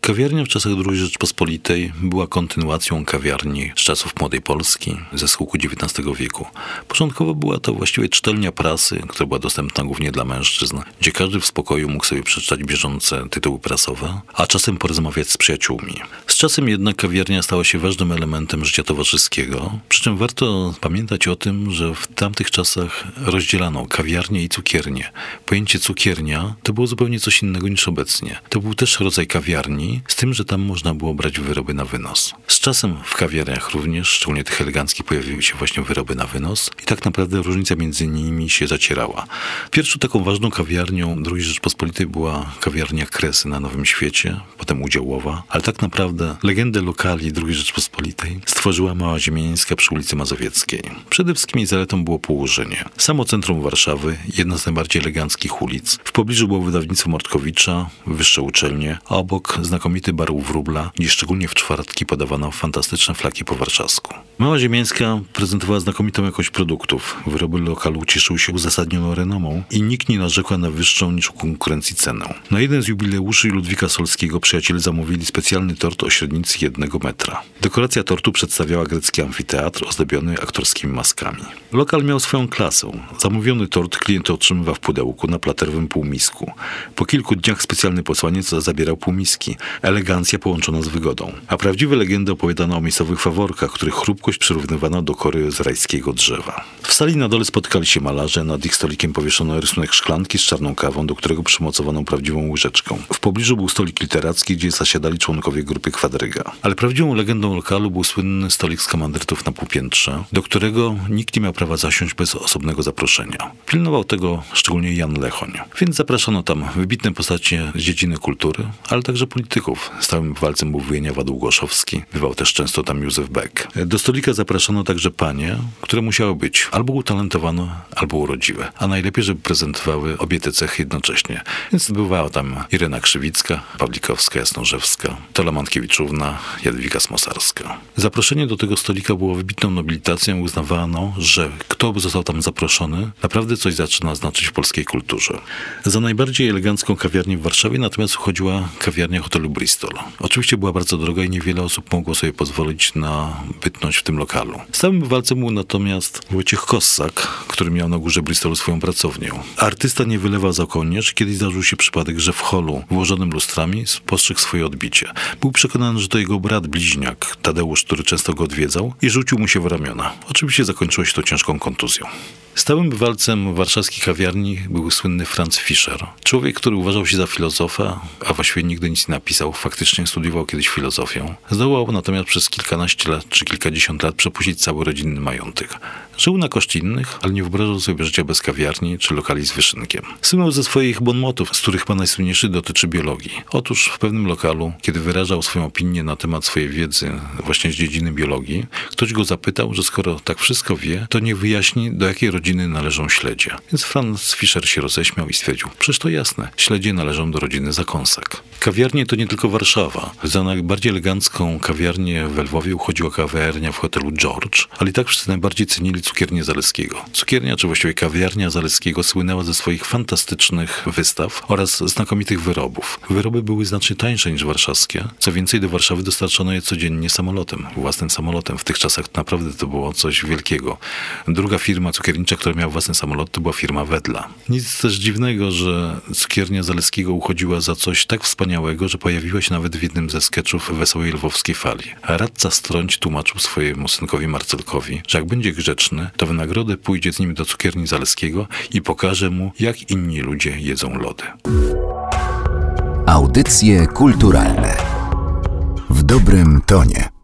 Kawiarnia w czasach II Rzeczpospolitej była kontynuacją kawiarni z czasów Młodej Polski, ze schyłku XIX wieku. Początkowo była to właściwie czytelnia prasy, która była dostępna głównie dla mężczyzn, gdzie każdy w spokoju mógł sobie przeczytać bieżące tytuły prasowe, a czasem porozmawiać z przyjaciółmi. Z czasem jednak kawiarnia stała się ważnym elementem życia towarzyskiego, przy czym warto pamiętać o tym, że w tamtych czasach rozdzielano kawiarnię i cukiernię. Pojęcie cukiernia to było zupełnie coś innego niż obecnie. To był też rodzaj kawiarni, z tym, że tam można było brać wyroby na wynos. Z czasem w kawiarniach również, szczególnie tych eleganckich, pojawiły się właśnie wyroby na wynos i tak naprawdę różnica między nimi się zacierała. Pierwszą taką ważną kawiarnią II Rzeczpospolitej była kawiarnia Kresy na Nowym Świecie, potem Udziałowa, ale tak naprawdę legendę lokali II Rzeczpospolitej stworzyła Mała Ziemiańska przy ulicy Mazowieckiej. Przede wszystkim jej zaletą było położenie. Samo centrum Warszawy, jedna z najbardziej eleganckich ulic. W pobliżu było wydawnictwo Mordkowicza, wyższe uczelnie, a obok znakomite znakomity bar u wróbla, gdzie szczególnie w czwartki podawano fantastyczne flaki po warszawsku. Mała Ziemiańska prezentowała znakomitą jakość produktów. Wyroby lokalu cieszyły się uzasadnioną renomą i nikt nie narzekła na wyższą niż u konkurencji cenę. Na jeden z jubileuszy Ludwika Solskiego przyjaciele zamówili specjalny tort o średnicy jednego metra. Dekoracja tortu przedstawiała grecki amfiteatr ozdobiony aktorskimi maskami. Lokal miał swoją klasę. Zamówiony tort klient otrzymywał w pudełku na platerowym półmisku. Po kilku dniach specjalny posłaniec zabierał półmiski, elegancja połączona z wygodą. A prawdziwe legendy opowiadano o miejscowych faworkach, których chrupkość przyrównywano do kory z rajskiego drzewa. W sali na dole spotkali się malarze, nad ich stolikiem powieszono rysunek szklanki z czarną kawą, do którego przymocowano prawdziwą łyżeczką. W pobliżu był stolik literacki, gdzie zasiadali członkowie grupy Kwadryga. Ale prawdziwą legendą lokalu był słynny stolik z komandrytów na półpiętrze, do którego nikt nie miał prawa zasiąść bez osobnego zaproszenia. Pilnował tego szczególnie Jan Lechoń. Więc zapraszano tam wybitne postacie z dziedziny kultury, ale także polityków Stałym walcem był Wieniawa Długoszowski. Bywał też często tam Józef Beck. Do stolika zapraszano także panie, które musiały być albo utalentowane, albo urodziwe. A najlepiej, żeby prezentowały obie te cechy jednocześnie. Więc bywała tam Irena Krzywicka, Pawlikowska, Jasnorzewska, Tola Mantkiewiczówna, Jadwiga Smosarska. Zaproszenie do tego stolika było wybitną nobilitacją. Uznawano, że kto by został tam zaproszony, naprawdę coś zaczyna znaczyć w polskiej kulturze. Za najbardziej elegancką kawiarnię w Warszawie natomiast uchodziła kawiarnia hotelu Bristol. Oczywiście była bardzo droga i niewiele osób mogło sobie pozwolić na bytność w tym lokalu. Stałym bywalcem był natomiast Wojciech Kossak, który miał na górze Bristolu swoją pracownię. Artysta nie wylewał za kołnierz, kiedy zdarzył się przypadek, że w holu włożonym lustrami spostrzegł swoje odbicie. Był przekonany, że to jego brat bliźniak, Tadeusz, który często go odwiedzał i rzucił mu się w ramiona. Oczywiście zakończyło się to ciężką kontuzją. Stałym bywalcem warszawskiej kawiarni był słynny Franz Fischer. Człowiek, który uważał się za filozofa, a właściwie nigdy nic nie napisał, faktycznie studiował kiedyś filozofię. Zdołał natomiast przez kilkanaście lat czy kilkadziesiąt lat przepuścić cały rodzinny majątek. Żył na koszt innych, ale nie wyobrażał sobie życia bez kawiarni czy lokali z wyszynkiem. Słynął ze swoich bonmotów, z których pan najsłynniejszy dotyczy biologii. Otóż w pewnym lokalu, kiedy wyrażał swoją opinię na temat swojej wiedzy właśnie z dziedziny biologii, ktoś go zapytał, że skoro tak wszystko wie, to nie wyjaśni, do jakiej rodziny należą śledzie. Więc Franz Fischer się roześmiał i stwierdził, przecież to jasne, śledzie należą do rodziny zakąsek. Kawiarnie to nie tylko Warszawa. Za najbardziej elegancką kawiarnię w Lwowie uchodziła kawiarnia w hotelu George, ale i tak wszyscy najbardziej cenili cukiernię Zaleskiego. Cukiernia, czy właściwie kawiarnia Zaleskiego słynęła ze swoich fantastycznych wystaw oraz znakomitych wyrobów. Wyroby były znacznie tańsze niż warszawskie. Co więcej, do Warszawy dostarczono je codziennie samolotem, własnym samolotem. W tych czasach naprawdę to było coś wielkiego. Druga firma cukiernicza, która miała własny samolot, to była firma Wedla. Nic też dziwnego, że cukiernia Zaleskiego uchodziła za coś tak wspaniałego, że pojawiła się nawet w jednym ze sketchów Wesołej Lwowskiej Fali. A radca Strąć tłumaczył swojemu synkowi Marcelkowi, że jak będzie grzeczny, to w nagrodę pójdzie z nim do cukierni Zaleskiego i pokaże mu, jak inni ludzie jedzą lody. Audycje kulturalne w dobrym tonie.